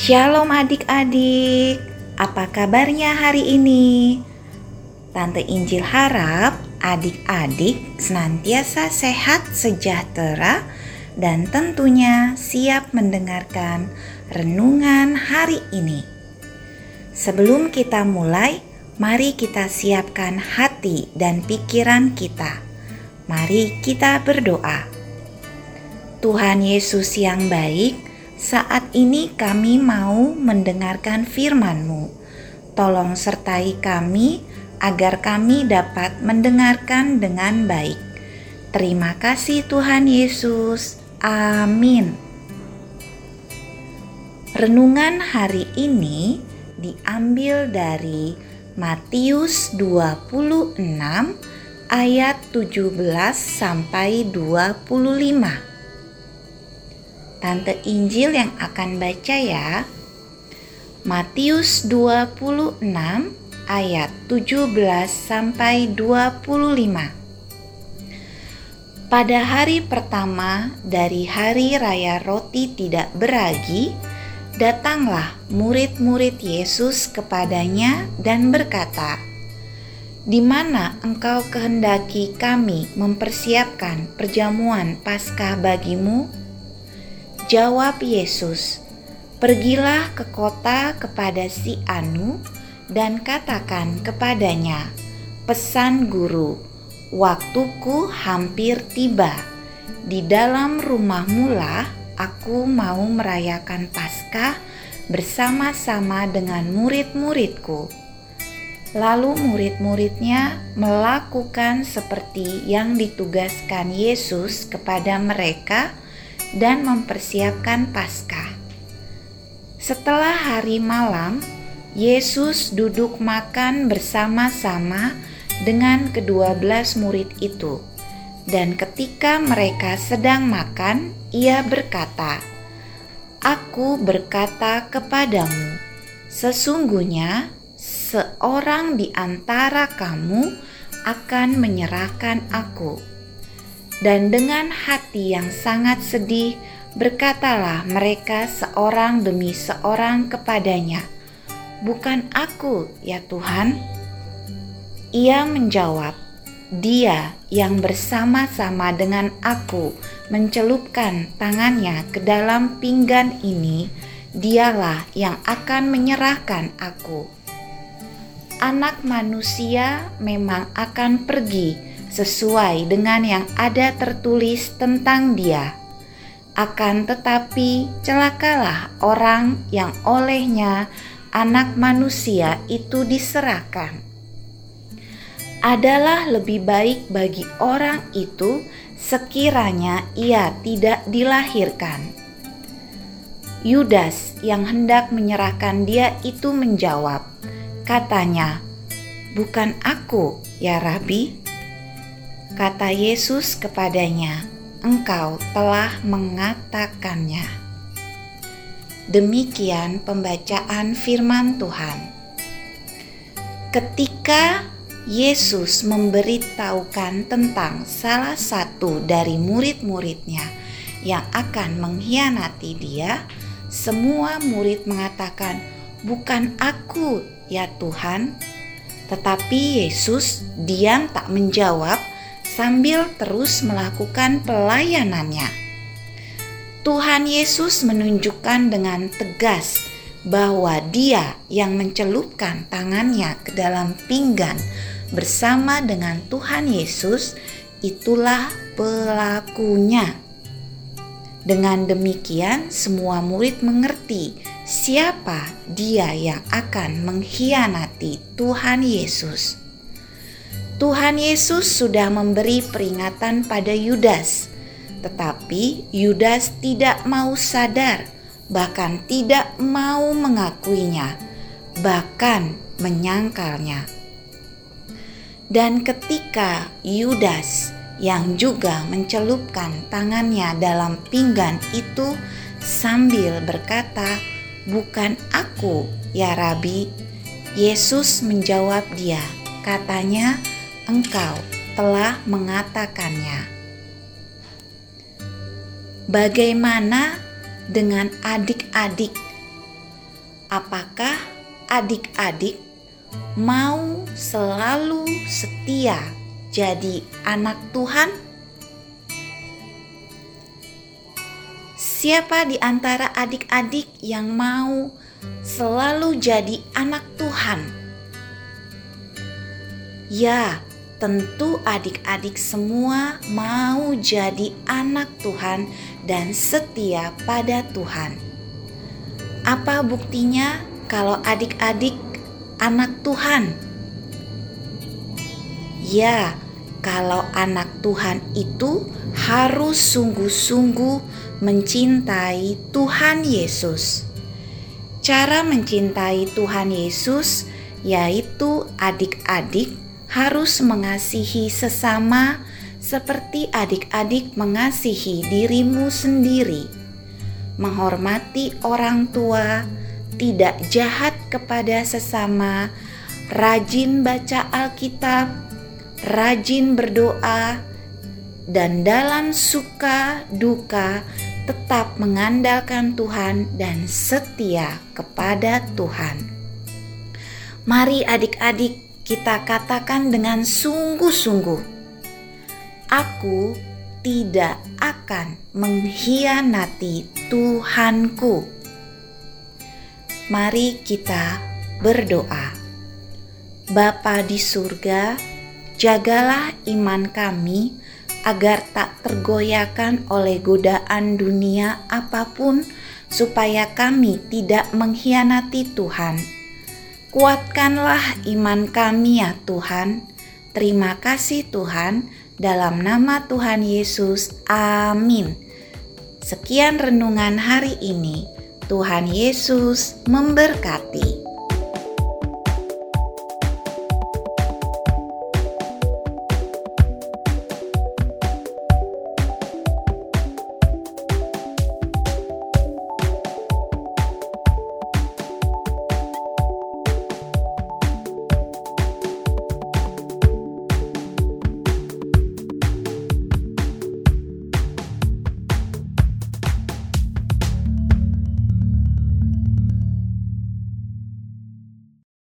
Shalom adik-adik, apa kabarnya hari ini? Tante Injil harap adik-adik senantiasa sehat, sejahtera, dan tentunya siap mendengarkan renungan hari ini. Sebelum kita mulai, mari kita siapkan hati dan pikiran kita. Mari kita berdoa. Tuhan Yesus yang baik, saat ini kami mau mendengarkan firman-Mu. Tolong sertai kami agar kami dapat mendengarkan dengan baik. Terima kasih Tuhan Yesus. Amin. Renungan hari ini diambil dari Matius 26 ayat 17 sampai 25. Tante Injil yang akan baca ya. Matius 26 ayat 17 sampai 25. Pada hari pertama dari hari raya roti tidak beragi, datanglah murid-murid Yesus kepadanya dan berkata, "Di mana engkau kehendaki kami mempersiapkan perjamuan Paskah bagimu?" Jawab Yesus, "Pergilah ke kota kepada si Anu dan katakan kepadanya, pesan guru, waktuku hampir tiba. Di dalam rumahmu lah aku mau merayakan Paskah bersama-sama dengan murid-muridku." Lalu murid-muridnya melakukan seperti yang ditugaskan Yesus kepada mereka dan mempersiapkan Paskah. Setelah hari malam, Yesus duduk makan bersama-sama dengan kedua belas murid itu. Dan ketika mereka sedang makan, ia berkata, Aku berkata kepadamu, sesungguhnya seorang di antara kamu akan menyerahkan aku dan dengan hati yang sangat sedih berkatalah mereka seorang demi seorang kepadanya, "Bukan aku, ya Tuhan." Ia menjawab, "Dia yang bersama-sama dengan aku mencelupkan tangannya ke dalam pinggan ini, dialah yang akan menyerahkan aku." Anak manusia memang akan pergi sesuai dengan yang ada tertulis tentang Dia. Akan tetapi, celakalah orang yang olehnya Anak Manusia itu diserahkan. Adalah lebih baik bagi orang itu sekiranya ia tidak dilahirkan. Yudas yang hendak menyerahkan dia itu menjawab, katanya, "Bukan aku, ya Rabi." Kata Yesus kepadanya, "Engkau telah mengatakannya." Demikian pembacaan Firman Tuhan. Ketika Yesus memberitahukan tentang salah satu dari murid-muridnya yang akan mengkhianati Dia, semua murid mengatakan, "Bukan aku, ya Tuhan." Tetapi Yesus diam tak menjawab sambil terus melakukan pelayanannya. Tuhan Yesus menunjukkan dengan tegas bahwa Dia yang mencelupkan tangannya ke dalam pinggan bersama dengan Tuhan Yesus, itulah pelakunya. Dengan demikian, semua murid mengerti siapa Dia yang akan mengkhianati Tuhan Yesus. Tuhan Yesus sudah memberi peringatan pada Yudas, tetapi Yudas tidak mau sadar, bahkan tidak mau mengakuinya, bahkan menyangkalnya. Dan ketika Yudas yang juga mencelupkan tangannya dalam pinggan itu sambil berkata, "Bukan aku, ya Rabi." Yesus menjawab dia, katanya, engkau telah mengatakannya. Bagaimana dengan adik-adik? apakah adik-adik mau selalu setia jadi anak Tuhan? Siapa di antara adik-adik yang mau selalu jadi anak Tuhan? Ya, tentu adik-adik semua mau jadi anak Tuhan dan setia pada Tuhan. Apa buktinya kalau adik-adik anak Tuhan? Ya, kalau anak Tuhan itu harus sungguh-sungguh mencintai Tuhan Yesus. Cara mencintai Tuhan Yesus yaitu adik-adik harus mengasihi sesama seperti adik-adik mengasihi dirimu sendiri, menghormati orang tua, tidak jahat kepada sesama, rajin baca Alkitab, rajin berdoa, dan dalam suka duka tetap mengandalkan Tuhan dan setia kepada Tuhan. Mari adik-adik kita katakan dengan sungguh-sungguh, Aku tidak akan mengkhianati Tuhanku. Mari kita berdoa. Bapa di surga, jagalah iman kami agar tak tergoyahkan oleh godaan dunia apa pun, supaya kami tidak mengkhianati Tuhan. Kuatkanlah iman kami, ya Tuhan. Terima kasih, Tuhan. Dalam nama Tuhan Yesus, amin. Sekian renungan hari ini. Tuhan Yesus memberkati.